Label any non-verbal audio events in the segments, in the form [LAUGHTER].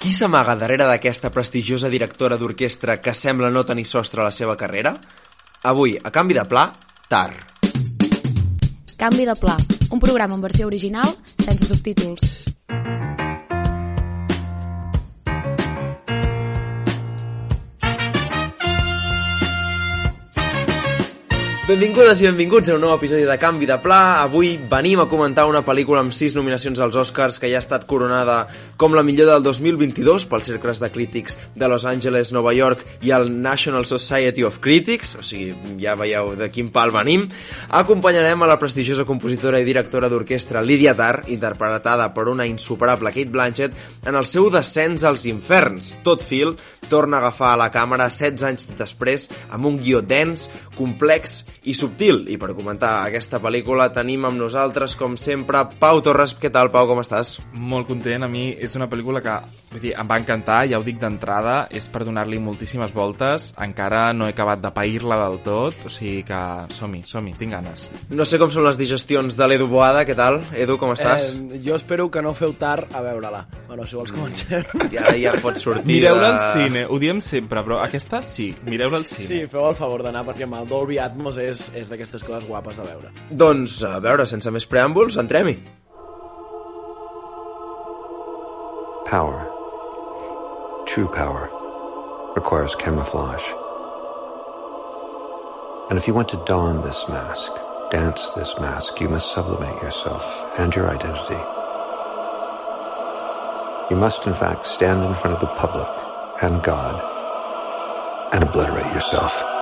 Qui s'amaga darrere d'aquesta prestigiosa directora d'orquestra que sembla no tenir sostre a la seva carrera? Avui, a canvi de pla, Tar. Canvi de pla, un programa en versió original sense subtítols. Benvingudes i benvinguts a un nou episodi de Canvi de Pla. Avui venim a comentar una pel·lícula amb sis nominacions als Oscars que ja ha estat coronada com la millor del 2022 pels cercles de crítics de Los Angeles, Nova York i el National Society of Critics, o sigui, ja veieu de quin pal venim. Acompanyarem a la prestigiosa compositora i directora d'orquestra Lydia Tarr, interpretada per una insuperable Kate Blanchett, en el seu descens als inferns. Tot fil torna a agafar a la càmera 16 anys després amb un guió dens, complex i subtil. I per comentar aquesta pel·lícula tenim amb nosaltres, com sempre, Pau Torres. Què tal, Pau, com estàs? Molt content. A mi és una pel·lícula que vull dir, em va encantar, ja ho dic d'entrada, és per donar-li moltíssimes voltes. Encara no he acabat de pair-la del tot, o sigui que som-hi, som-hi, tinc ganes. No sé com són les digestions de l'Edu Boada, què tal? Edu, com estàs? Eh, jo espero que no feu tard a veure-la. Bueno, si vols comencem. I ara ja pots sortir Mireu-la de... al cine, ho diem sempre, però aquesta sí, mireu-la al cine. Sí, feu el favor d'anar perquè amb el Dolby Atmos és, és d'aquestes coses guapes de veure. Doncs, a veure, sense més preàmbuls, entrem-hi. Power. True power requires camouflage. And if you want to don this mask, dance this mask, you must sublimate yourself and your identity. You must, in fact, stand in front of the public and God and obliterate yourself.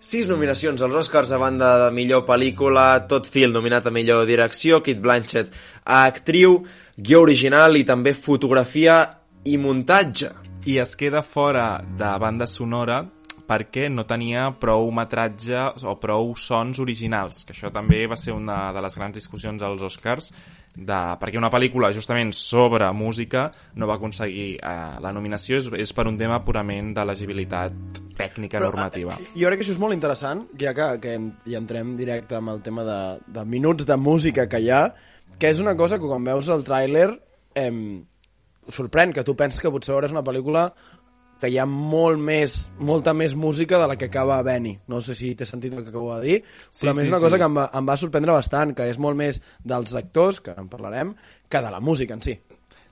Sis nominacions als Oscars a banda de millor pel·lícula, Tot Fil nominat a millor direcció, Kit Blanchett a actriu, guió original i també fotografia i muntatge. I es queda fora de banda sonora perquè no tenia prou metratge o prou sons originals, que això també va ser una de les grans discussions als Oscars, de, perquè una pel·lícula justament sobre música no va aconseguir eh, la nominació, és, és per un tema purament de legibilitat tècnica normativa. eh, Jo crec que això és molt interessant, ja que, que ja entrem directe amb el tema de, de minuts de música que hi ha, que és una cosa que quan veus el tràiler eh, sorprèn, que tu penses que potser veuràs una pel·lícula que hi ha molt més, molta més música de la que acaba Benny. No sé si t'he sentit el que acabo de dir, Sí, però a més sí, és una sí. cosa que em va, em va sorprendre bastant, que és molt més dels actors, que en parlarem, que de la música en si.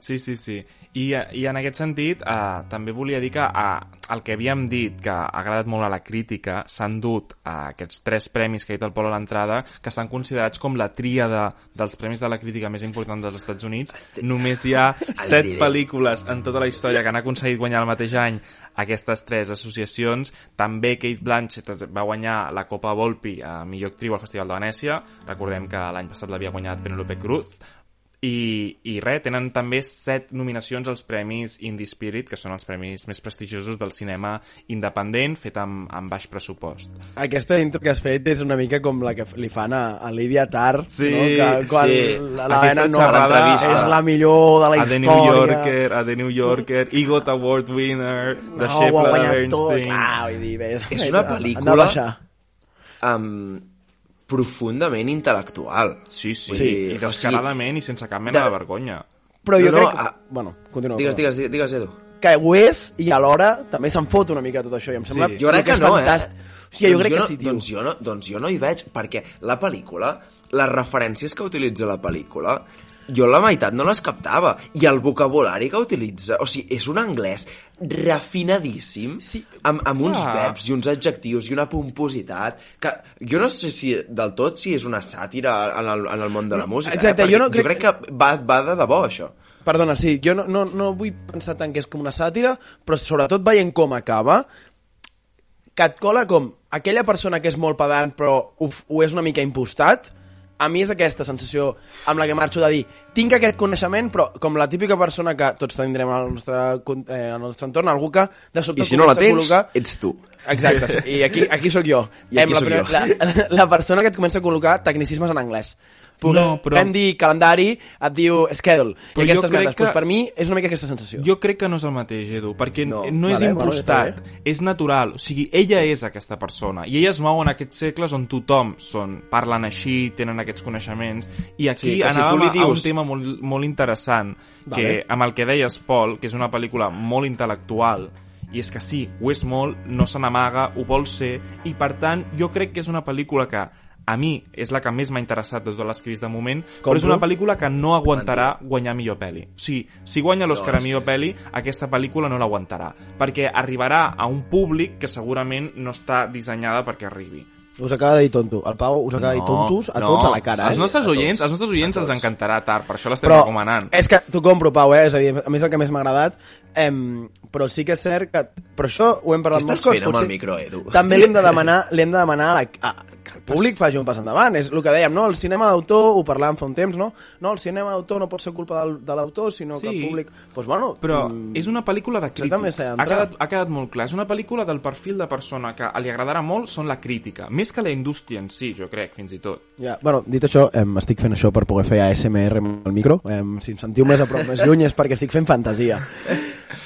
Sí, sí, sí. I, i en aquest sentit, eh, també volia dir que eh, el que havíem dit, que ha agradat molt a la crítica, s'han dut a aquests tres premis que ha dit el Pol a l'entrada, que estan considerats com la tríada dels premis de la crítica més important dels Estats Units. Només hi ha [LAUGHS] set pel·lícules en tota la història que han aconseguit guanyar el mateix any aquestes tres associacions. També Kate Blanchett va guanyar la Copa Volpi a millor actriu al Festival de Venècia. Recordem que l'any passat l'havia guanyat Penelope Cruz. I, i res, tenen també set nominacions als premis Indie Spirit, que són els premis més prestigiosos del cinema independent, fet amb, amb baix pressupost. Aquesta intro que has fet és una mica com la que li fan a, a Lídia Tar, Sí, no? que quan sí. la, la Aquesta venen no, xerrada és la millor de la a The història. New Yorker, a The New Yorker, EGOT Award winner, The no, ha Shepard de guanyat tot. Bernstein... Ah, vull dir, bé, És una han de pel·lícula- baixar. Profundament intel·lectual. Sí, sí, sí. i o descaradament i sense cap mena de- de vergonya. Però jo No, no, crec que... ah, bueno, continua. Digues, perdó. digues, digues, Edu. Que ho és i alhora també se'n fot una mica tot això. I em sembla Sí. Jo crec que, és no, eh? fantàstic. O sigui, jo Doncs crec que no, sí, tio. Doncs jo, no, doncs jo no hi veig, perquè la pel·lícula, les referències que utilitza la pel·lícula, jo la meitat no les captava. I el vocabulari que utilitza, o sigui, és un anglès refinadíssim, Sí. amb, amb uns verbs i uns adjectius i una pompositat, que jo no sé si del tot si és una sàtira en el, en el món de la música, Exacte, eh? jo no jo crec- crec que va, va de debò, això. Perdona, sí, jo no, no, no vull pensar tant que és com una sàtira, però sobretot veient com acaba, que et cola com aquella persona que és molt pedant però ho, ho és una mica impostat, a mi és aquesta sensació amb la que marxo de dir tinc aquest coneixement, però com la típica persona que tots tindrem al nostre, eh, al nostre entorn, algú que de sobte I si no la tens, col·locar... ets tu. Exacte, sí. i aquí, aquí sóc jo. [LAUGHS] I aquí Em, la, jo. La, la persona que et comença a col·locar tecnicismes en anglès. Podem No, però- dir calendari, et diu schedule. Però I aquestes merdes. que- Pues per mi és una mica aquesta sensació. Jo crec que no és el mateix, Edu, perquè no, No. és Vale, impostat, està és natural. O sigui, ella és aquesta persona, i ella es mou en aquests segles on tothom són, parlen així, tenen aquests coneixements, i aquí Sí, que si tu anàvem li a- un dius- tema molt, molt interessant, que Vale. amb el que deies, Pol, que és una pel·lícula molt intel·lectual, i és que sí, ho és molt, no se n'amaga, ho vol ser, i per tant, jo crec que és una pel·lícula que a mi és la que més m'ha interessat de totes les que he vist de moment, però és una pel·lícula que no aguantarà guanyar millor pel·li. O sigui, si guanya l'Oscar a millor pel·li, aquesta pel·lícula no l'aguantarà, perquè arribarà a un públic que segurament no està dissenyada perquè arribi. Us acaba de dir tonto. El Pau us acaba de dir tontos a tots a la cara. Els Eh? nostres A tots. oients, als nostres oients els encantarà tard, per això l'estem recomanant. és que t'ho compro, Pau, eh? És a dir, a més el que més m'ha agradat. Em, però sí que és cert que... Però això ho hem parlat Què estàs cops. fent amb el micro, Edu? També li hem de demanar, li hem de demanar a la, a, públic faci un pas endavant. És el que dèiem, no? El cinema d'autor, ho parlàvem fa un temps, no? No, el cinema d'autor no pot ser culpa del, de l'autor, sinó que Sí. el públic... Pues, bueno... Però mm, és una pel·lícula de crítics. Ha quedat, ha quedat molt clar. És una pel·lícula del perfil de persona que li agradarà molt són la crítica. Més que la indústria en si, jo crec, fins i tot. Ja, bueno, dit això, em, estic fent això per poder fer ASMR amb el micro. Em, si em sentiu més a prop, més lluny, és perquè estic fent fantasia. [LAUGHS]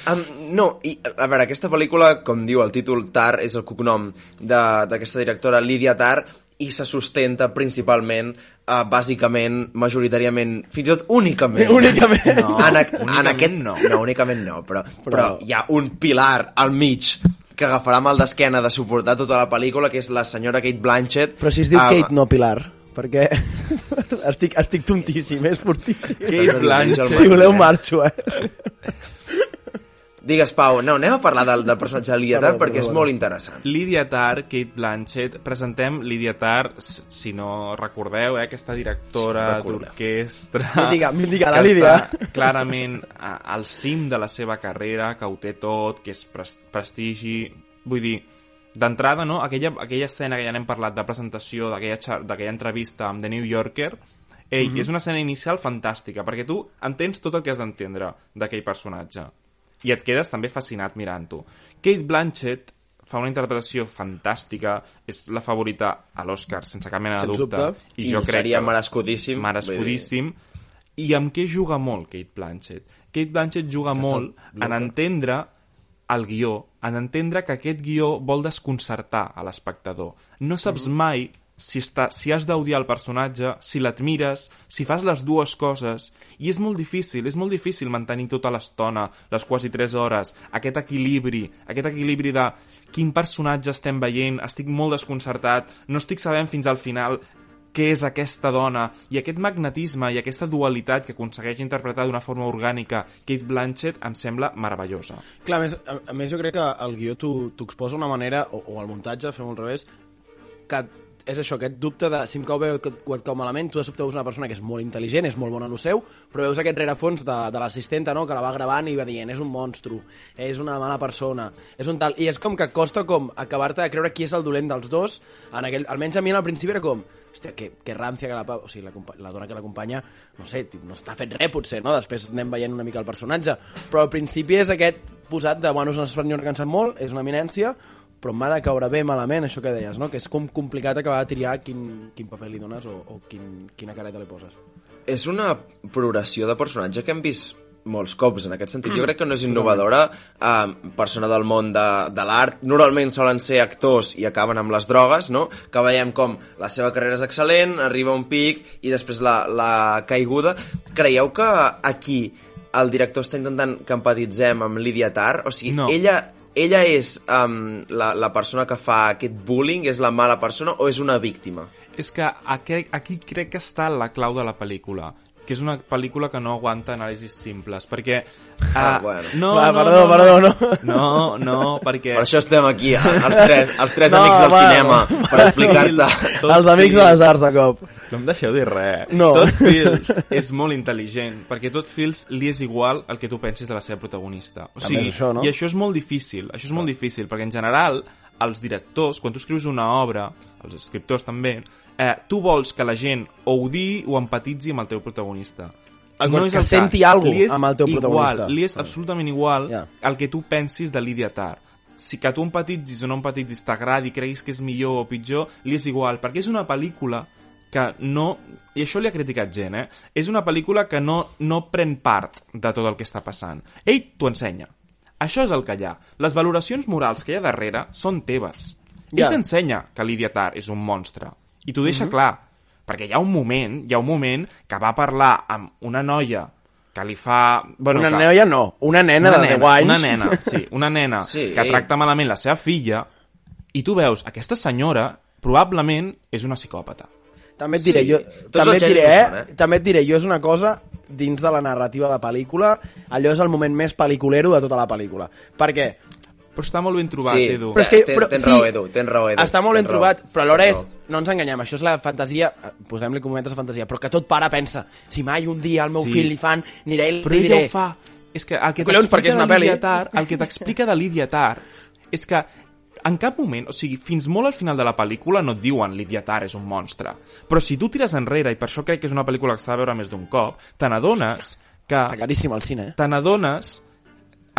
Um, no, i a veure, aquesta pel·lícula, com diu el títol, Tar és el cognom de- d'aquesta directora, Lídia Tar, i se sustenta principalment, uh, bàsicament, majoritàriament, fins i tot únicament. [LAUGHS] Únicament. No, en, a, en únicament aquest, no. no, únicament no, però, però... Però- hi ha un pilar al mig que agafarà mal d'esquena de suportar tota la pel·lícula, que és la senyora Kate Blanchett. Però si es diu Ah, Kate, no Pilar, perquè [LAUGHS] estic, estic tontíssim, és fortíssim. Kate Blanchett. Si voleu marxo, eh? [LAUGHS] Digues, Pau, no, anem a parlar del, del personatge de Lídia Tar Perdó, perquè és molt interessant. Lydia Tarr, Kate Blanchett, presentem Lydia Tarr, si no recordeu, eh, aquesta directora Sí, d'orquestra... Mítica, mítica, la Lídia. clarament a- al cim de la seva carrera, que ho té tot, que és pres prestigi... Vull dir, d'entrada, no? Aquella, aquella escena que ja n'hem parlat de presentació, d'aquella entrevista amb The New Yorker, Ei, Mhm. és una escena inicial fantàstica, perquè tu entens tot el que has d'entendre d'aquell personatge. I et quedes també fascinat mirant-ho. Kate Blanchett fa una interpretació fantàstica, és la favorita a l'Oscar, sense cap mena de dubte. dubte. I seria merescudíssim, Merescudíssim. I amb què juga molt Kate Blanchett? Kate Blanchett juga molt en entendre el guió, en entendre que aquest guió vol desconcertar a l'espectador. No saps mai si, està, si has d'odiar el personatge, si l'admires, si fas les dues coses, i és molt difícil, és molt difícil mantenir tota l'estona, les quasi 3 hores, aquest equilibri, aquest equilibri de quin personatge estem veient, estic molt desconcertat, no estic sabent fins al final què és aquesta dona i aquest magnetisme i aquesta dualitat que aconsegueix interpretar d'una forma orgànica Kate Blanchett em sembla meravellosa. Clar, a més, a, a més jo crec que el guió t'ho exposa d'una manera, o, o el muntatge, fem al revés, que és això, aquest dubte de si em cau bé o et, cau malament, tu de sobte veus una persona que és molt intel·ligent, és molt bona en el seu, però veus aquest rerefons de, de l'assistenta, no?, que la va gravant i va dient, és un monstru, és una mala persona, és un tal... I és com que costa com acabar-te de creure qui és el dolent dels dos, en aquell, almenys a mi al principi era com, hòstia, que, que rància que la, o sigui, la, la dona que l'acompanya, no sé, no està fet res potser, no? Després anem veient una mica el personatge, però al principi és aquest posat de, bueno, és una senyora que molt, és una eminència, però m'ha de caure bé malament, això que deies, no? Que és com complicat acabar de triar quin, quin paper li dones o, o quin, quina careta li poses. És una progressió de personatge que hem vist molts cops en aquest sentit. Jo crec que no és innovadora. Eh, persona del món de, de l'art normalment solen ser actors i acaben amb les drogues, no? Que veiem com la seva carrera és excel·lent, arriba un pic i després la, la caiguda. Creieu que aquí el director està intentant que empatitzem amb Lydia Tarr? O sigui, No. ella, ella és um, la, la persona que fa aquest bullying? És la mala persona o és una víctima? És que aquí, aquí crec que està la clau de la pel·lícula que és una pel·lícula que no aguanta anàlisis simples, perquè... Uh, Ah, bueno. no, Va, no, perdó, no, perdó, no. No, no, perquè... Per això estem aquí, els [LAUGHS] tres, els tres No, amics del bueno, cinema, per explicar-te... Tot Els amics de les arts de cop. No em deixeu dir res. No. Tot Fields és molt intel·ligent, perquè tot Fields li és igual el que tu pensis de la seva protagonista. O sigui, això, no? I això és molt difícil, això és molt difícil, perquè en general els directors, quan tu escrius una obra, els escriptors també, eh, tu vols que la gent o odiï o empatitzi amb el teu protagonista. El no que és el senti cas. Li és amb el teu igual, protagonista. Li és absolutament igual Ja. el que tu pensis de Lydia Tarr. Si que tu empatitzis o no empatitzis, t'agradi, creguis que és millor o pitjor, li és igual, perquè és una pel·lícula que no... I això li ha criticat gent, eh? És una pel·lícula que no, no pren part de tot el que està passant. Ell t'ho ensenya. Això és el que hi ha. Les valoracions morals que hi ha darrere són teves. Ell Ja. t'ensenya que l'Idiatar és un monstre. I t'ho deixa clar. Perquè hi ha un moment, hi ha un moment que va parlar amb una noia que li fa... Bueno, una que... noia no, una nena una de 10 anys. Una nena, sí, una nena [LAUGHS] Sí. que tracta malament la seva filla i tu veus, aquesta senyora probablement és una psicòpata. També et diré, Sí, jo, també et diré, eh? són, eh? També et diré, jo és una cosa dins de la narrativa de pel·lícula, allò és el moment més pel·liculero de tota la pel·lícula. Per què? Però està molt ben trobat, Sí, Edu. Però és que, Ten- però, tens sí, raó, Edu, tens raó, Edu, Està molt ben trobat, però alhora és... No ens enganyem, això és la fantasia... Posem-li cometes de fantasia, però que tot pare pensa si mai un dia al meu Sí. fill li fan, aniré i Però li ella diré... ho fa. És que el que t'explica de. Lídia Tar, el que t'explica de Lídia Tar és que en cap moment, o sigui, fins molt al final de la pel·lícula no et diuen Lídia Tar és un monstre. Però si tu tires enrere, i per això crec que és una pel·lícula que s'ha de veure més d'un cop, te n'adones que... Està caríssim al cine, eh? te n'adones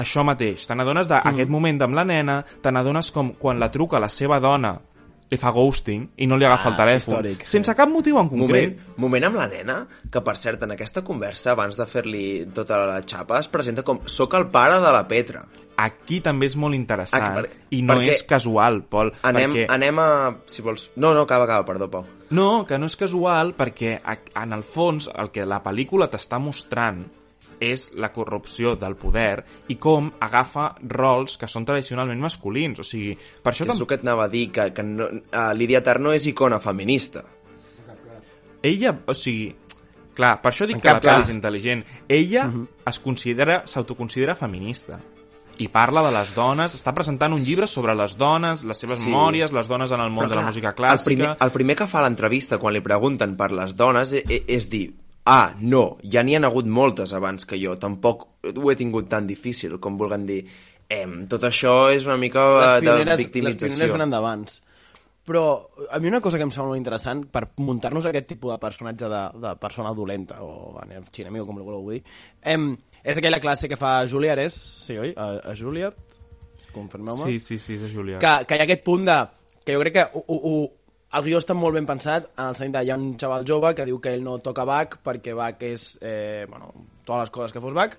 això mateix, te n'adones d'aquest moment amb la nena, te n'adones com quan la truca la seva dona li fa ghosting i no li agafa Ah, el telèfon, històric, sí. sense cap motiu en concret. Moment, moment amb la nena, que per cert, en aquesta conversa, abans de fer-li tota la xapa, es presenta com soc el pare de la Petra. Aquí també és molt interessant Aquí, per- i no perquè és casual, Pol. Anem, perquè... anem a... Si vols... No, no, acaba, acaba, perdó, Pau. No, que no és casual perquè en el fons el que la pel·lícula t'està mostrant és la corrupció del poder i com agafa rols que són tradicionalment masculins. O sigui, per això És tam- el que et anava a dir, que, que no, uh, Lídia Tar no és icona feminista. ella, o sigui, clar, per això dic que la pel·li és intel·ligent. Ella es considera, s'autoconsidera feminista i parla de les dones, està presentant un llibre sobre les dones, les seves Sí. memòries, les dones en el món Però, de la música El primer, clàssica... el primer que fa l'entrevista quan li pregunten per les dones és, és dir ah, no, ja n'hi han hagut moltes abans que jo, tampoc ho he tingut tan difícil, com vulguem dir em, tot això és una mica les eh, de pioneres, les victimització. pioneres venen d'abans. Però a mi una cosa que em sembla molt interessant per muntar-nos aquest tipus de personatge de, de persona dolenta o xinemi o com ho voleu dir em, és aquella classe que fa Juilliard és, sí, oi? A, a Juilliard? Confirmeu-me? Sí, sí, sí, és Julià. que, que hi ha aquest punt de... que jo crec que ho, ho, el guió està molt ben pensat en el sentit de hi ha un xaval jove que diu que ell no toca Bach perquè Bach és, eh, bueno, totes les coses que fos Bach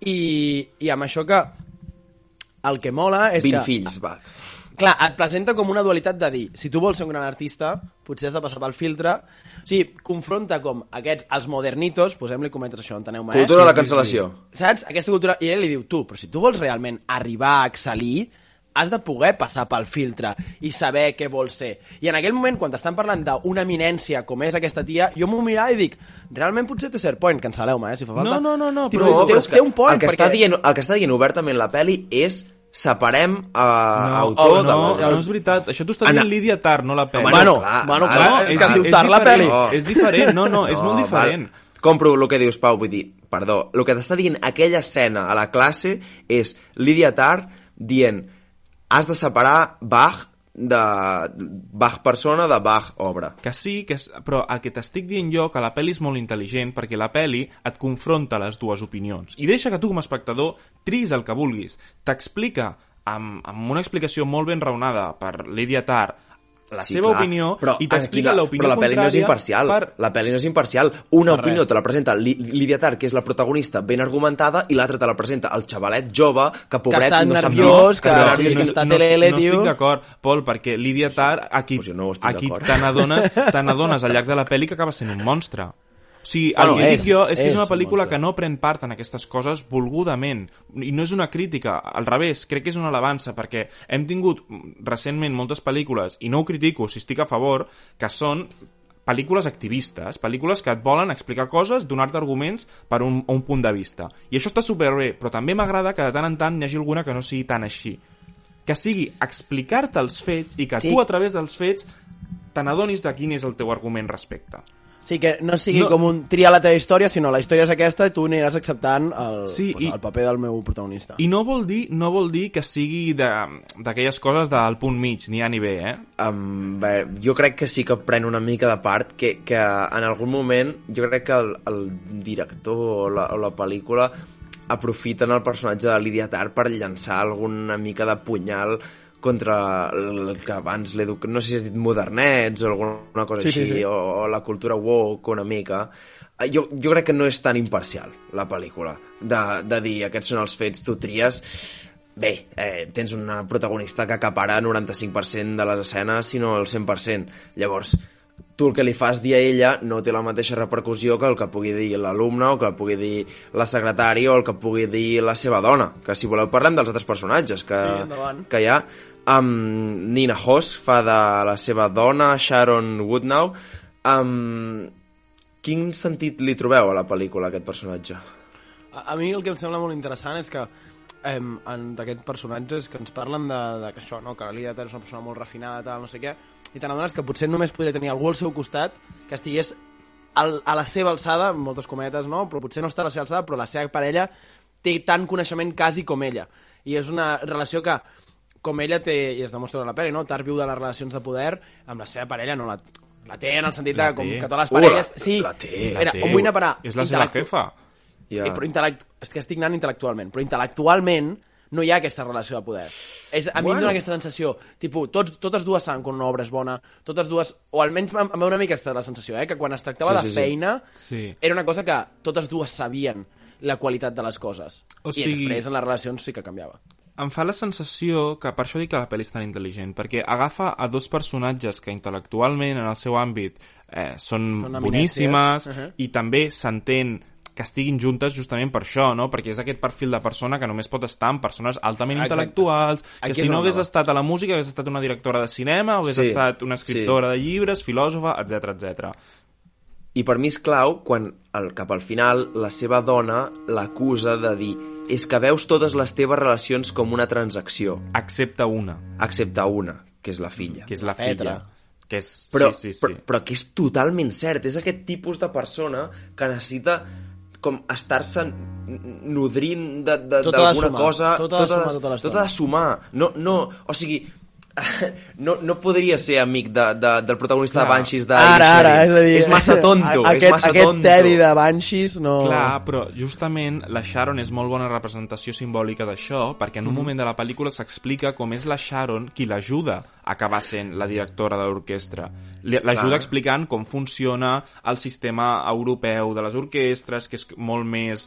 i, i amb això que el que mola és 20 que... fills, va. Clar, et presenta com una dualitat de dir, si tu vols ser un gran artista, potser has de passar pel filtre. O sigui, confronta com aquests, els modernitos, posem-li cometes això, enteneu-me, eh? Cultura de la cancel·lació. Saps? Aquesta cultura... I ell li diu, tu, però si tu vols realment arribar a excel·lir, has de poder passar pel filtre i saber què vols ser. I en aquell moment, quan t'estan parlant d'una eminència com és aquesta tia, jo m'ho mirava i dic, realment potser té cert point, cancel·leu-me, eh, si fa falta. No, no, no, no, Dic, però- té, té un point, el que, perquè... està dient, el que està dient obertament la peli és separem uh, no, autor oh, no, de no és veritat. Això t'ho està dient Lídia Tar, no la pel·li. Bueno, clar, bueno, clar, no, és que es diu Tar la peli. Oh. És diferent, no, no, és molt No, diferent. Val. Compro el que dius, Pau, vull dir, perdó, el que t'està dient aquella escena a la classe és Lídia Tar dient has de separar Bach de Bach persona de Bach obra. Que sí, que és, però el que t'estic dient jo, que la pel·li és molt intel·ligent, perquè la pel·li et confronta les dues opinions. I deixa que tu, com a espectador, tris el que vulguis. T'explica, amb, amb una explicació molt ben raonada per Lídia Tar, la Sí, seva clar, opinió, però i t'explica l'opinió Però la pel·li no és imparcial. Per... La pel·li no és imparcial. Una Per opinió res. te la presenta Lídia Tar, que és la protagonista, ben argumentada, i l'altra te la presenta el xavalet jove, que pobret està no sap nerviós, dir, que està no, nerviós, que que està no, telele, no tio. estic d'acord, Pol, perquè Lídia Tar, aquí, Pues jo no aquí d'acord. te n'adones te n'adones al llarg de la pel·li que acaba sent un monstre. O sigui, el Bueno, que és, dic jo és que és una un pel·lícula que no pren part en aquestes coses volgudament. I no és una crítica, al revés, crec que és una alabança, perquè hem tingut recentment moltes pel·lícules, i no ho critico si estic a favor, que són pel·lícules activistes, pel·lícules que et volen explicar coses, donar-te arguments per un, un punt de vista. I això està superbé, però també m'agrada que de tant en tant hi hagi alguna que no sigui tan així. Que sigui explicar-te els fets i que Sí. tu a través dels fets te n'adonis de quin és el teu argument respecte. Sí, que no sigui No. com un tria la teva història, sinó la història és aquesta i tu aniràs acceptant el, Sí, pues, i- el paper del meu protagonista. I no vol dir, no vol dir que sigui de- d'aquelles coses del punt mig, ni A ni B, eh? Um, bé, jo crec que sí que pren una mica de part que, que en algun moment jo crec que el, el director o la, o la pel·lícula aprofiten el personatge de Lídia Tar per llançar alguna mica de punyal contra el que abans l'educ... no sé si has dit modernets o alguna cosa Sí, sí, així, sí. O, o la cultura woke una mica. Eh, Jo, jo crec que no és tan imparcial, la pel·lícula, de, de dir aquests són els fets, tu tries... Bé, eh, tens una protagonista que acapara el 95% de les escenes, sinó el 100%. Llavors, tu el que li fas dir a ella no té la mateixa repercussió que el que pugui dir l'alumne o que el pugui dir la secretària o el que pugui dir la seva dona. Que si voleu parlem dels altres personatges que, Sí, endavant. que hi ha. Um, Nina Hoss fa de la seva dona, Sharon Woodnow. Um, quin sentit li trobeu a la pel·lícula, a aquest personatge? A, a mi el que em sembla molt interessant és que en d'aquests personatges que ens parlen de, de que això, no? que l'Elia és una persona molt refinada, tal, no sé què, i te n'adones que potser només podria tenir algú al seu costat que estigués al, a la seva alçada, amb moltes cometes, no? però potser no està a la seva alçada, però la seva parella té tant coneixement quasi com ella. I és una relació que, com ella té, i es demostra en la pel·li, no? Tar viu de les relacions de poder, amb la seva parella no la, la té en el sentit de La com que totes les Uh, parelles... la- sí, la té, la Mira, té. on vull anar a parar? És la seva jefa. Ja. Eh, però intel·lect... és que estic anant intel·lectualment, però intel·lectualment no hi ha aquesta relació de poder. És, a mi em Bueno. dóna aquesta sensació, tipus, tots, totes dues saben quan una obra és bona, totes dues, o almenys em, va una mica aquesta la sensació, eh, que quan es tractava Sí, de sí, sí. feina, Sí. era una cosa que totes dues sabien la qualitat de les coses. O I sigui- després en les relacions sí que canviava. Em fa la sensació que per això dic que la pel·li és tan intel·ligent, perquè agafa a dos personatges que intel·lectualment en el seu àmbit eh, són, Són boníssimes eminències. Uh-huh. i també s'entén que estiguin juntes justament per això, no? perquè és aquest perfil de persona que només pot estar amb persones altament Exacte. intel·lectuals, que Aquí si no hagués estat a la música hagués estat una directora de cinema, o hagués Sí, estat una escriptora de llibres, filòsofa, etc etc. I per mi és clau quan, al, cap al final, la seva dona l'acusa de dir és que veus totes les teves relacions com una transacció, Excepte una, excepte una, que és la filla. que és la Petra. filla. Que és... Però, sí, sí, sí. Però, però que és totalment cert. És aquest tipus de persona que necessita com estar-se nodrint de- de- Tot ha de d'alguna cosa. Tot ha de sumar tota l'estona. Tot ha de sumar. No, no, o sigui, [LAUGHS] no, no podria ser amic de, de, del protagonista Clar. de Banshees de Ara, ara, és a dir... És massa tonto, a- és aquest, massa aquest tonto. Teddy de Banshees no... Clar, però justament la Sharon és molt bona representació simbòlica d'això, perquè en un moment de la pel·lícula s'explica com és la Sharon qui l'ajuda a acabar sent la directora de l'orquestra. L'ajuda explicant com funciona el sistema europeu de les orquestres, que és molt més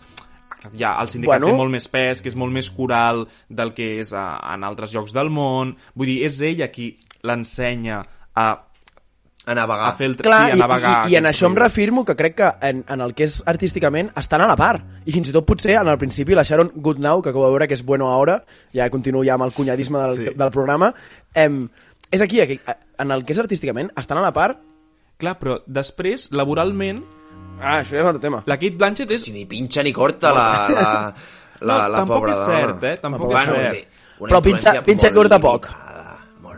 ja, el sindicat Bueno. té molt més pes, que és molt més coral del que és a, en altres llocs del món. Vull dir, és ella qui l'ensenya a, A navegar. a fer el... Clar, sí, a navegar. i, i, i en això em reafirmo que crec que en, en el que és artísticament estan a la part. I fins i tot potser en el principi la Sharon Goodnow, que acabo de veure que és bueno ahora, ja continuo ja amb el cunyadisme del, sí. del programa, em, és aquí, aquí, en el que és artísticament, estan a la part... Clar, però després, laboralment, Ah, això ja és un altre tema. la Kate Blanchett és Si ni pinxa ni corta la, la, [LAUGHS] la, No, la tampoc pobra és dona. cert, eh? Tampoc bueno, és cert. Però pinxa- pinxa i corta poc.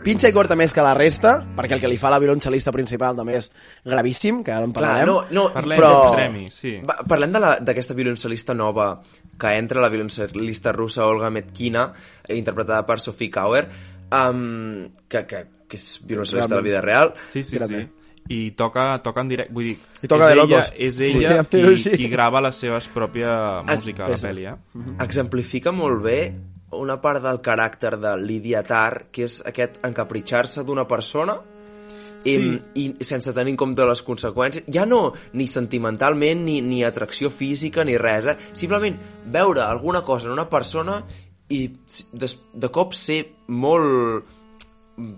Pinxa i corta més que la resta, perquè el que li fa la violoncel·lista principal també és gravíssim, que ara en Clar, parlarem. no, no, Parlem però- de premi, sí. Va, parlem de la- d'aquesta violoncel·lista nova que entra, la violoncel·lista russa Olga Metkina, eh, interpretada per Sophie Kauer, um, que, que, que és violoncel·lista de la vida real. Sí, sí, sí. I toca, toca en directe, vull dir, I toca és de ella, locos. és Sí, ella però qui, sí. qui grava la seva pròpia música a la pel·li, eh? exemplifica molt bé una part del caràcter de Lydia Tarr, que és aquest encapritxar-se d'una persona i, Sí. i sense tenir en compte les conseqüències, ja no ni sentimentalment, ni, ni atracció física, ni res, eh? simplement veure alguna cosa en una persona i de, de cop ser molt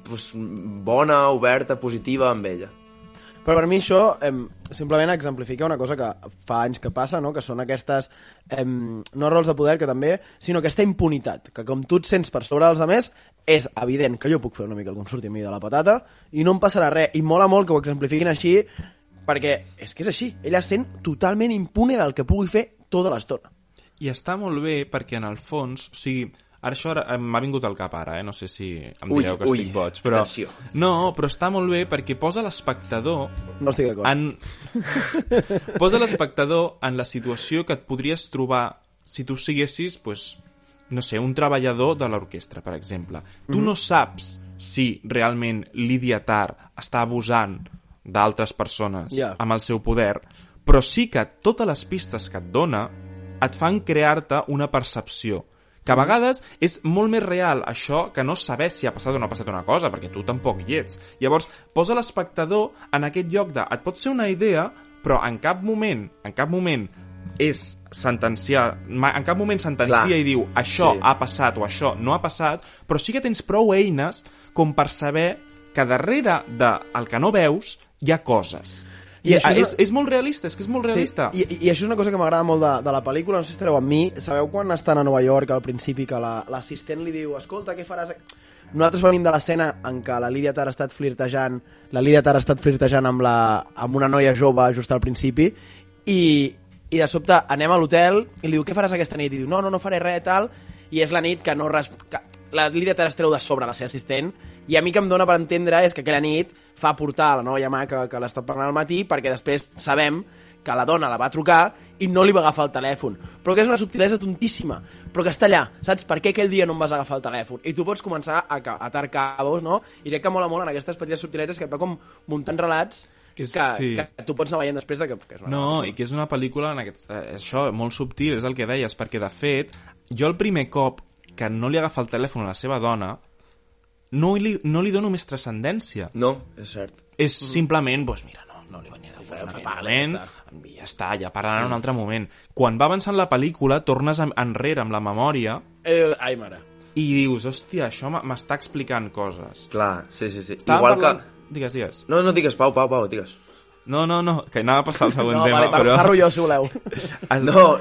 pues, bona, oberta, positiva amb ella. Però per mi això em, simplement exemplifica una cosa que fa anys que passa, no? que són aquestes, em, no rols de poder, que també, sinó aquesta impunitat, que com tu et sents per sobre dels altres, és evident que jo puc fer una mica el a mi de la patata i no em passarà res. I mola molt que ho exemplifiquin així, perquè és que és així. Ella sent totalment impune del que pugui fer tota l'estona. I està molt bé perquè en el fons, o sigui, ara això eh, m'ha vingut al cap ara, eh? no sé si em Ui, direu que ui, estic boig, però... atenció. No, però està molt bé perquè posa l'espectador No estic d'acord. en... [LAUGHS] posa l'espectador en la situació que et podries trobar si tu siguessis, pues, no sé, un treballador de l'orquestra, per exemple. Tu no saps si realment Lídia Tarr està abusant d'altres persones Ja. amb el seu poder, però sí que totes les pistes que et dona et fan crear-te una percepció Que a vegades és molt més real això que no saber si ha passat o no ha passat una cosa, perquè tu tampoc hi ets. Llavors, posa l'espectador en aquest lloc de... Et pot ser una idea, però en cap moment, en cap moment és sentenciar, en cap moment sentencia Clar. i diu això Sí. ha passat o això no ha passat, però sí que tens prou eines com per saber que darrere del que no veus hi ha coses. I I, és és, una- és molt realista, és que és molt realista. Sí, i, I això és una cosa que m'agrada molt de, de la pel·lícula, no sé si estareu amb mi. Sabeu quan estan a Nova York al principi que la- l'assistent li diu escolta, què faràs? Nosaltres venim de l'escena en què la Lídia Tar ha estat flirtejant la Lídia Tar ha estat flirtejant amb, la, amb una noia jove just al principi i, i de sobte anem a l'hotel i li diu què faràs aquesta nit? I diu no, no, no faré res, tal i és la nit que no... Res, que la Lídia Tar es treu de sobre la seva assistent i a mi que em dóna per entendre és que aquella nit fa portar la noia mà que, que l'ha estat parlant al matí perquè després sabem que la dona la va trucar i no li va agafar el telèfon. Però que és una subtilesa tontíssima, però que està allà. Saps per què aquell dia no em vas agafar el telèfon? I tu pots començar a, a atar cabos, no? I crec que mola molt en aquestes petites subtileses que et va com muntant relats Que és- que, sí. que tu pots anar veient després de que, que és una No, i que és una pel·lícula en aquest, eh, això, molt subtil, és el que deies, perquè de fet, jo el primer cop que no li agafa el telèfon a la seva dona, no li, no li dono més transcendència. No, és cert. És simplement, doncs mira, no, no li venia de moment, ja i ja està, ja parlaran en un altre moment. Quan va avançant la pel·lícula, tornes en- enrere amb la memòria Eh, ai, mare. i dius, hòstia, això m'està explicant coses. Clar, sí, sí, sí. Estàvem Igual parlant... que... Digues, digues. No, no digues, Pau, Pau, Pau, digues. No, no, no, que anava a passar al següent [LAUGHS] No, tema, vale, par però... parlo jo, si voleu. [LAUGHS] No,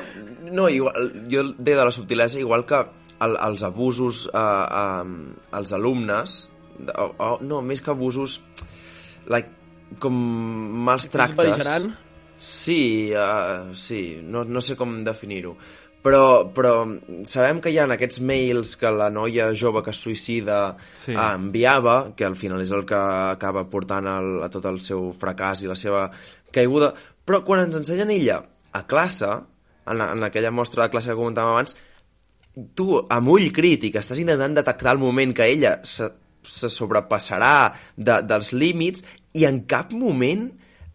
no igual, jo deia de la subtilesa igual que el, els abusos a, a, als alumnes, o, o, no, més que abusos, like, com mals tractes. Sí, uh, sí, no, no sé com definir-ho. Però, però sabem que hi ha aquests mails que la noia jove que es suïcida Sí. sí. enviava, que al final és el que acaba portant el, a tot el seu fracàs i la seva caiguda, però quan ens ensenyen ella a classe, en, la, en aquella mostra de classe que comentàvem abans, tu, amb ull crític, estàs intentant detectar el moment que ella se, se sobrepassarà de, dels límits i en cap moment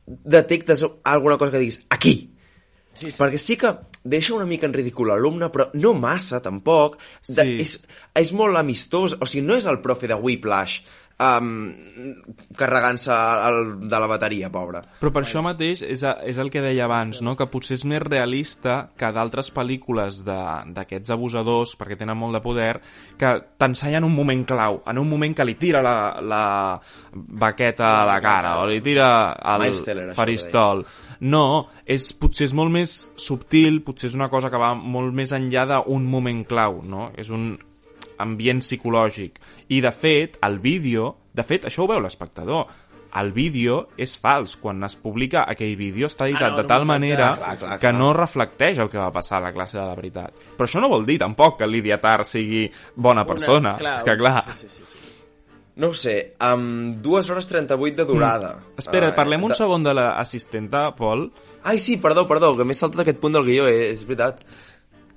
detectes alguna cosa que diguis aquí. Sí, sí. Perquè sí que deixa una mica en ridícul l'alumne, però no massa, tampoc. De, Sí. és, és molt amistós, o sigui, no és el profe de Whiplash um, carregant-se de la bateria, pobre. Però per això mateix és, a, és el que deia abans, no? que potser és més realista que d'altres pel·lícules d'aquests abusadors, perquè tenen molt de poder, que t'ensenyen un moment clau, en un moment que li tira la, la baqueta a la cara, o li tira el Teller, faristol. No, és, potser és molt més subtil, potser és una cosa que va molt més enllà d'un moment clau, no? És un ambient psicològic. I, de fet, el vídeo... De fet, això ho veu l'espectador. El vídeo és fals. Quan es publica aquell vídeo està editat no, de no tal pot manera ser, clar, clar, que clar. no reflecteix el que va passar a la classe de la veritat. Però això no vol dir tampoc que Lídia Tar sigui bona persona. és que, clar... Sí, sí, sí, sí. No ho sé, amb 2 hores 38 de durada. Espera, Eh, parlem un de- segon de l'assistenta, Pol, Ai, sí, perdó, perdó, que m'he saltat aquest punt del guió, eh, és veritat.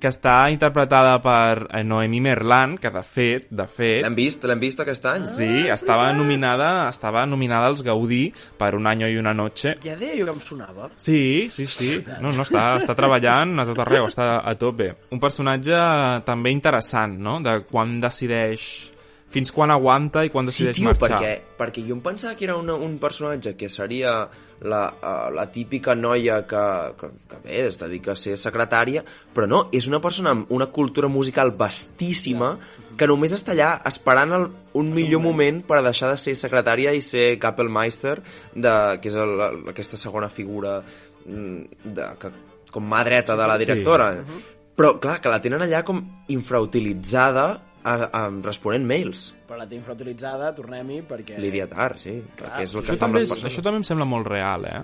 Que està interpretada per eh, Noemí Merlan, que de fet, de fet, L'hem vist, l'hem vist aquest any? Sí, estava nominada, estava nominada als Gaudí per Un año y una noche. Ja deia jo que em sonava. Sí, sí, sí. No, no, està, està treballant a tot arreu, està a tope. Un personatge també interessant, no?, de quan decideix... Fins quan aguanta i quan Sí, decideix tio, marxar. perquè, perquè jo em pensava que era una, un personatge que seria la, uh, la típica noia que, que, que bé, es dedica a ser secretària, però no, és una persona amb una cultura musical vastíssima que només està allà esperant el, un millor moment per a deixar de ser secretària i ser Kappelmeister, de, que és el, aquesta segona figura mm, de, que, com mà dreta de la Sí. directora. Però, clar, que la tenen allà com infrautilitzada a, a, responent mails. Però la té infrautilitzada, tornem-hi, perquè... Lídia Tar, sí, Clar, perquè és el Això que també, és, això també em sembla molt real, eh?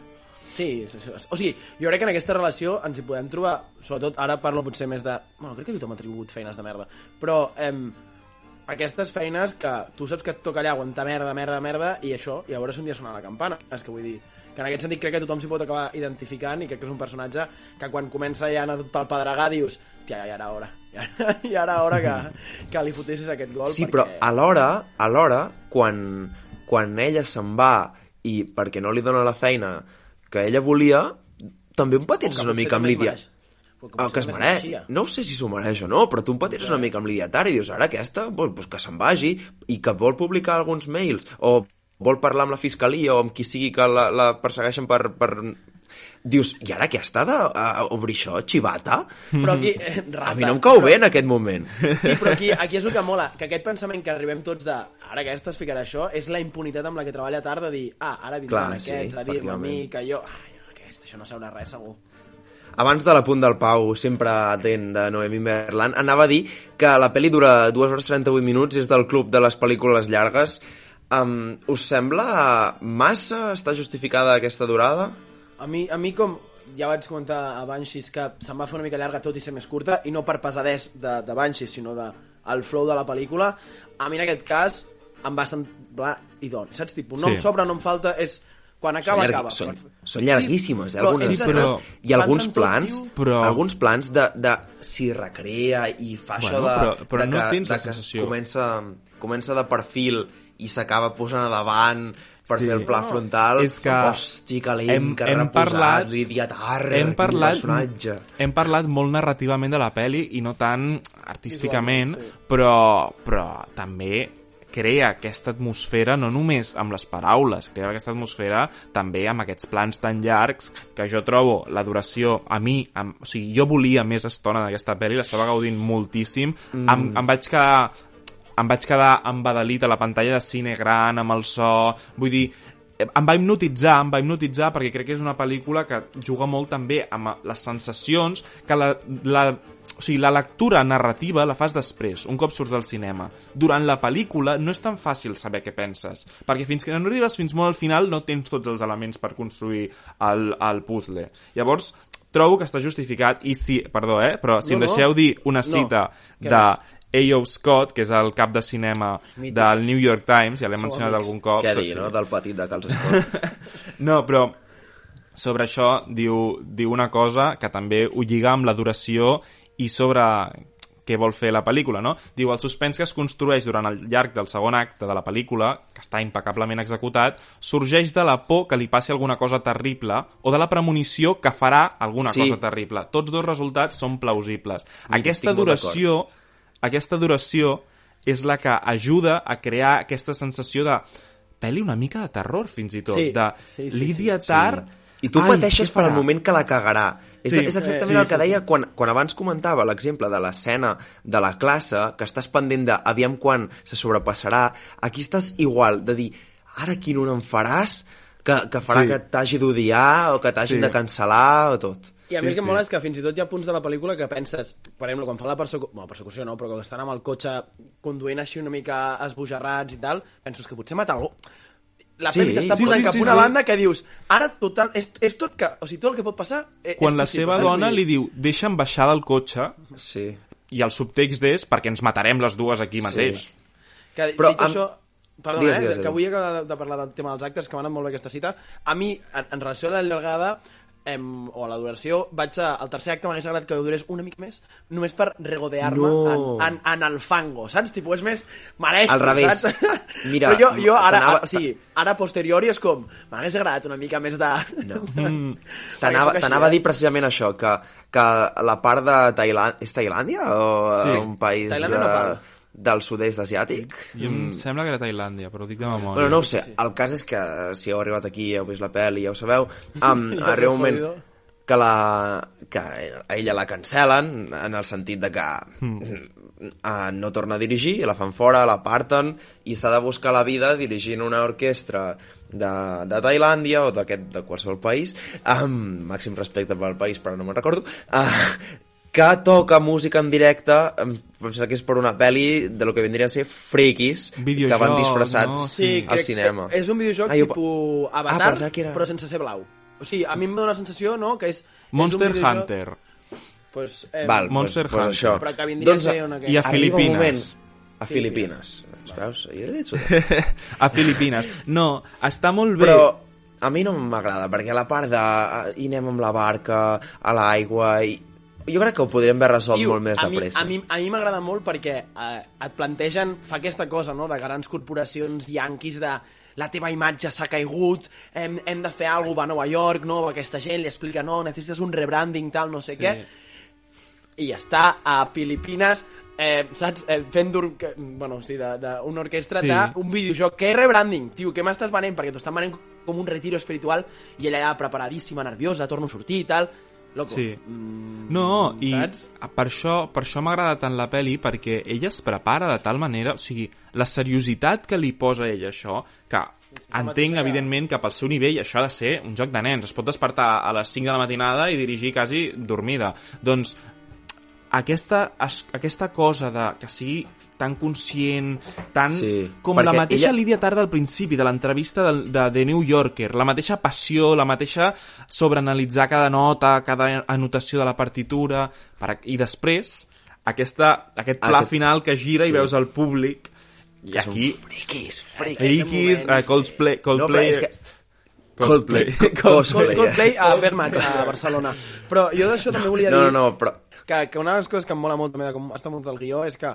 Sí, sí, sí, o sigui, jo crec que en aquesta relació ens hi podem trobar, sobretot ara parlo potser més de... Bueno, crec que tothom ha tributat feines de merda, però em, aquestes feines que tu saps que et toca allà aguantar merda, merda, merda, i això, i a veure si un dia sona la campana, és que vull dir que en aquest sentit crec que tothom s'hi pot acabar identificant i crec que és un personatge que quan comença ja a anar tot pel pedregar dius hòstia, ja era hora, ja era hora que, que li fotessis aquest gol Sí, perquè... però alhora, alhora quan, quan ella se'n va i perquè no li dona la feina que ella volia, també empatitza que una mica amb Lídia. mereix. Com el que es mereix. No sé si s'ho mereix o no, però tu empateixes una mica amb l'idiotari i dius, ara aquesta, pues, pues que se'n vagi i que vol publicar alguns mails o vol parlar amb la fiscalia o amb qui sigui que la, la persegueixen per, per... Dius, i ara què està d'obrir això, xivata? Però aquí, eh, [LAUGHS] rata, A mi no em cau però- bé en aquest moment. Sí, però aquí, aquí és el que mola, que aquest pensament que arribem tots de ara aquesta es ficarà això, és la impunitat amb la que treballa tard de dir, ah, ara vindran Clar, sí, aquests a dir-me a mi que jo... Ai, aquest, això no sabrà res, segur. Abans de la punt del Pau, sempre atent de Noemi Merlan, anava a dir que la pel·li dura 2 hores 38 minuts, és del club de les pel·lícules llargues. Um, us sembla massa? Està justificada aquesta durada? A mi, a mi com ja vaig comentar a Banshees que se'm va fer una mica llarga tot i ser més curta i no per pesadès de, de Banshees sinó de el flow de la pel·lícula a mi en aquest cas em va semblar idoni, saps? Tipus, no Sí. em sobra, no em falta és quan acaba, llargui- acaba són, són llarguíssimes, eh, però algunes és però-. I alguns plans, tio. Però- alguns plans de, de si recrea i fa Bueno, això de, però- però de no que, tens de la que sensació. Comença, comença de perfil i s'acaba posant a davant per Sí. fer el pla frontal. És que Hosti, que lent, hem- que hem reposat, parlat- l'idiatar, hem parlat, personatge. hem parlat molt narrativament de la peli i no tant artísticament, sí. però, però també crea aquesta atmosfera no només amb les paraules, crea aquesta atmosfera també amb aquests plans tan llargs que jo trobo la duració a mi, amb, o sigui, jo volia més estona d'aquesta pel·li, l'estava gaudint moltíssim, mm. em, em vaig quedar em vaig quedar embadalit a la pantalla de cine gran, amb el so... Vull dir, em va hipnotitzar, em va hipnotitzar perquè crec que és una pel·lícula que juga molt també amb les sensacions que la, la, o sigui, la lectura narrativa la fas després, un cop surts del cinema. Durant la pel·lícula no és tan fàcil saber què penses, perquè fins que no arribes fins molt al final no tens tots els elements per construir el, el puzzle. Llavors, trobo que està justificat i si, perdó, eh, però si No, em no. deixeu dir una cita Què de A.O. Scott, que és el cap de cinema Mític. del New York Times, ja l'he Sou mencionat amics. algun cop. Què dir, no? Del petit de Carls Scott. [LAUGHS] No, però sobre això diu, diu una cosa que també ho lliga amb la duració i sobre què vol fer la pel·lícula, no? Diu, el suspens que es construeix durant el llarg del segon acte de la pel·lícula, que està impecablement executat, sorgeix de la por que li passi alguna cosa terrible o de la premonició que farà alguna Sí. cosa terrible. Tots dos resultats són plausibles. Mira, Aquesta duració, aquesta duració és la que ajuda a crear aquesta sensació de pel·li una mica de terror, fins i tot. Sí, de sí, sí, Lídia Sí. Tar... I tu Ai, pateixes per al moment que la cagarà. És, Sí, és exactament sí, el que sí, deia quan, quan abans comentava l'exemple de l'escena de la classe, que estàs pendent de aviam quan se sobrepassarà. Aquí estàs igual, de dir, ara quin un em faràs que, que farà Sí. que t'hagi d'odiar o que t'hagin Sí. de cancel·lar o tot. I a Sí, mi el que sí. mola és que fins i tot hi ha punts de la pel·lícula que penses, per exemple, quan fan la persecució, bueno, persecució no, però quan estan amb el cotxe conduint així una mica esbojarrats i tal, penses que potser mata algú. La Sí, pel·li t'està sí, posant sí, cap sí, una sí. banda que dius, ara total, és, és tot que, o sigui, tot el que pot passar eh, Quan és la possible, seva saps? dona li diu deixa'm baixar del cotxe Sí. i el subtext és perquè ens matarem les dues aquí mateix. Que, Però dit amb- això, perdó, Digues, eh, digues, que Edu. avui acabo de, de parlar del tema dels actes, que m'ha anat molt bé aquesta cita. A mi, en, en relació a la llargada, em, o a la duració, vaig a, al tercer acte m'hagués agradat que durés una mica més, només per regodear-me No. en, en, en el fango, saps? Tipo, és més, mereixo, Al revés. saps? [LAUGHS] Mira, Però jo, jo ara, o sigui, ara a posteriori és com, m'hagués agradat una mica més de... No. [LAUGHS] Mm. T'anava a dir precisament això, que, que la part de Tailàndia... És Tailàndia o Sí. un país Tailàndia de, no parla. Del sud-est asiàtic? I em sembla que era Tailàndia, però ho dic de memòria. Bueno, no ho sé. El cas és que si heu arribat aquí i heu vist la pel·li, [LAUGHS] ja ho sabeu, um, arriba un moment que, la, que a ella la cancel·len en el sentit de que uh, no torna a dirigir, la fan fora, la parten i s'ha de buscar la vida dirigint una orquestra de, de Tailàndia o d'aquest de qualsevol país amb màxim respecte pel país però no me'n recordo uh, que toca música en directe em que és per una pel·li de lo que vendrien a ser frikis Videojoc, que van disfressats no? Sí, al crec cinema. és un videojoc Ah, tipus Ah, Avatar, que era- però sense ser blau. O sigui, a mi em dóna la sensació, no?, que és... Monster és un videojoc- Hunter. Pues, eh, Val, Monster pues, pues Hunter. això. Però que vindria a ser una que- I a un moment Filipines. a Filipines. Veus? Jo he dit [LAUGHS] a Filipines. No, està molt bé. Però a mi no m'agrada, perquè la part de ah, i anem amb la barca a l'aigua i jo crec que ho podríem haver resolt Tio, molt més a de mi, pressa. a mi, a mi m'agrada molt perquè eh, et plantegen, fa aquesta cosa, no?, de grans corporacions yanquis de la teva imatge s'ha caigut, hem, hem de fer alguna cosa, va a Nova York, no?, aquesta gent li explica, no, necessites un rebranding, tal, no sé Sí. què, i està a Filipines eh, saps, eh, fent que- bueno, sí, de- d'una orquestra Sí. d'un videojoc que és rebranding, tio, què m'estàs venent? perquè t'ho estan venent com un retiro espiritual i ella ja preparadíssima, nerviosa, torno a sortir i tal Loco. Sí. Mm, No, i saps? per això, per això m'agrada tant la peli, perquè ella es prepara de tal manera, o sigui, la seriositat que li posa ella això, que entenc, evidentment, que pel seu nivell això ha de ser un joc de nens. Es pot despertar a les 5 de la matinada i dirigir quasi dormida. Doncs aquesta, es- aquesta cosa de que sigui tan conscient, tan... Sí, com la mateixa ella- Lídia Tarda al principi de l'entrevista de, de The New Yorker, la mateixa passió, la mateixa sobreanalitzar cada nota, cada anotació de la partitura, per, i després aquesta, aquest pla Aquest- final que gira sí. i veus el públic i Que aquí friquis, friquis. friquis, uh, Coldplay, No, Coldplay, però és que... Coldplay. Coldplay. [LAUGHS] Coldplay, Coldplay a Vermatch, a Barcelona. Però jo d'això també volia No, dir no, no, però... que, que una de les coses que em mola molt també de com està muntat el guió és que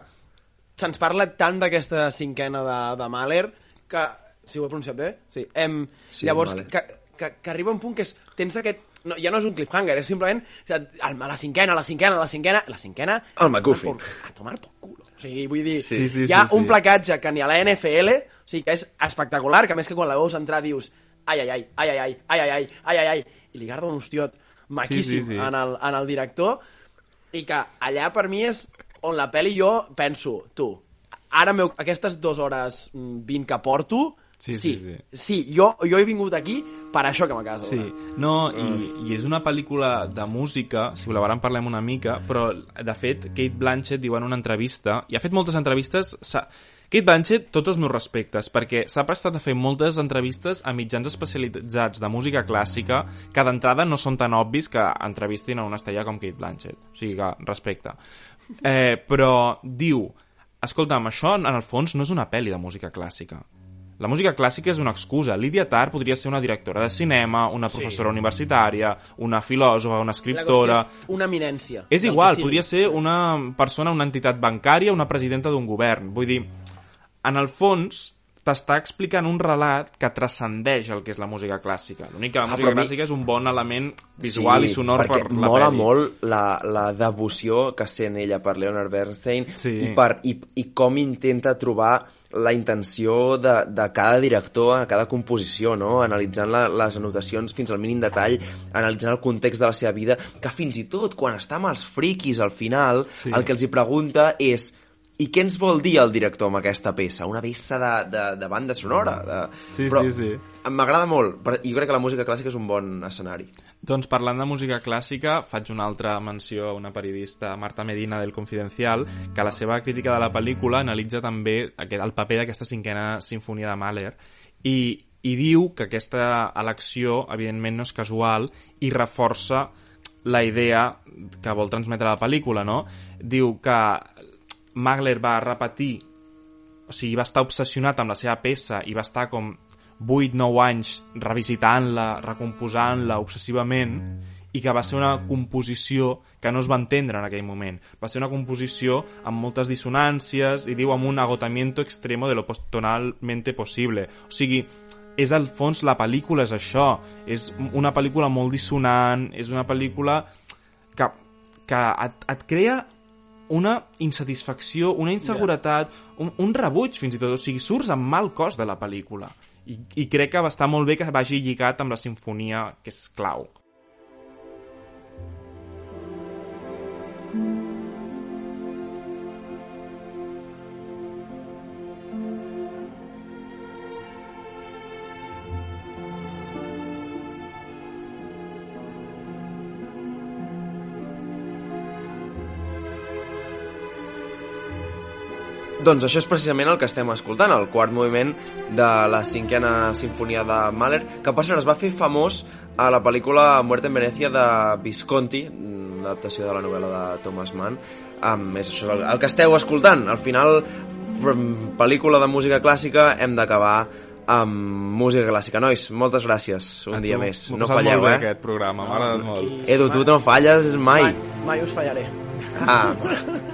se'ns parla tant d'aquesta cinquena de, de Mahler que, si ho he pronunciat bé, sí, em, Sí, llavors Mahler. que, que, que arriba un punt que és, tens aquest no, ja no és un cliffhanger, és simplement el, la cinquena, la cinquena, la cinquena, la cinquena... El McGuffin. A tomar por culo. O sigui, vull dir, Sí, sí, hi ha sí, un sí. placatge que ni a la NFL, o sigui, que és espectacular, que a més que quan la veus entrar dius ai, ai, ai, ai, ai, ai, ai, ai, ai, ai, ai, ai, i li guarda un hostiot maquíssim Sí, sí, sí. En, el, en el director, i que allà per mi és on la pel·li jo penso, tu, ara meu, aquestes dues hores mm, 20 que porto, Sí, sí, sí, sí, sí jo, jo he vingut aquí per això que m'acabes de Sí, donar. no, i, i és una pel·lícula de música, si voleu ara en parlem una mica, però de fet Kate Blanchett diu en una entrevista, i ha fet moltes entrevistes, Kate Blanchett, tots els meus respectes, perquè s'ha prestat a fer moltes entrevistes a mitjans especialitzats de música clàssica que d'entrada no són tan obvis que entrevistin a una estrella com Kate Blanchett. O sigui que, respecte. Eh, però diu, escolta'm, això en el fons no és una pel·li de música clàssica. La música clàssica és una excusa. Lídia Tarr podria ser una directora de cinema, una professora universitària, una filòsofa, una escriptora... una eminència. És igual, podria ser una persona, una entitat bancària, una presidenta d'un govern. Vull dir, en el fons, t'està explicant un relat que transcendeix el que és la música clàssica. L'únic que la Ah, música però a mi- clàssica és un bon element visual i sonor per perquè la mola molt la, la devoció que sent ella per Leonard Bernstein Sí. i, per, i, i com intenta trobar la intenció de, de cada director a cada composició, no? analitzant la, les anotacions fins al mínim detall, analitzant el context de la seva vida, que fins i tot quan està amb els friquis al final, Sí. el que els hi pregunta és i què ens vol dir el director amb aquesta peça? Una peça de, de, de banda sonora? De... Sí, Però sí, sí. M'agrada molt, jo crec que la música clàssica és un bon escenari. Doncs parlant de música clàssica, faig una altra menció a una periodista, Marta Medina, del Confidencial, que a la seva crítica de la pel·lícula analitza també aquest, el paper d'aquesta cinquena sinfonia de Mahler i, i diu que aquesta elecció, evidentment, no és casual i reforça la idea que vol transmetre la pel·lícula, no? Diu que Mahler va repetir o sigui, va estar obsessionat amb la seva peça i va estar com 8-9 anys revisitant-la, recomposant-la obsessivament i que va ser una composició que no es va entendre en aquell moment. Va ser una composició amb moltes dissonàncies i diu amb un agotamiento extremo de lo tonalmente possible. O sigui, és al fons la pel·lícula és això. És una pel·lícula molt dissonant, és una pel·lícula que, que et, et crea una insatisfacció, una inseguretat, un, un rebuig fins i tot, o sigui, surts amb mal cos de la pel·lícula. I, I crec que va estar molt bé que vagi lligat amb la sinfonia, que és clau. Doncs això és precisament el que estem escoltant, el quart moviment de la cinquena sinfonia de Mahler, que per cert es va fer famós a la pel·lícula Muerte en Venecia de Visconti, una adaptació de la novel·la de Thomas Mann. Um, és això el, el que esteu escoltant. Al final, pel·lícula de música clàssica, hem d'acabar amb música clàssica. Nois, moltes gràcies un A dia tu, més. No falleu, molt bé, eh? aquest programa, m'ha agradat molt. Edu, tu no falles mai. Mai, mai us fallaré. Ah, [LAUGHS]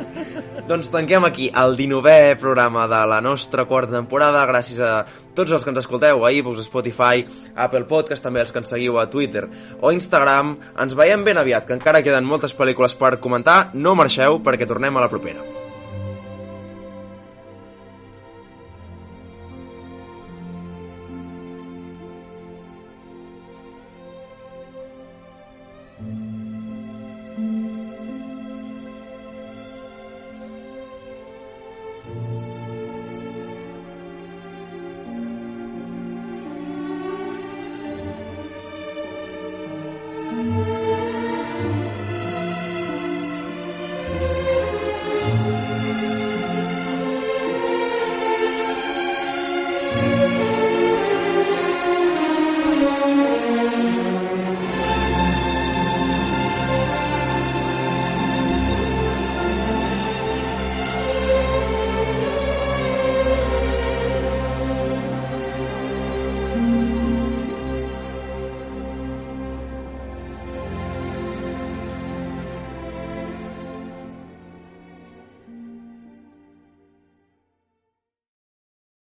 Doncs tanquem aquí el 19è programa de la nostra quarta temporada. Gràcies a tots els que ens escolteu a iVoox, Spotify, Apple Podcast, també els que ens seguiu a Twitter o Instagram. Ens veiem ben aviat, que encara queden moltes pel·lícules per comentar. No marxeu perquè tornem a la propera.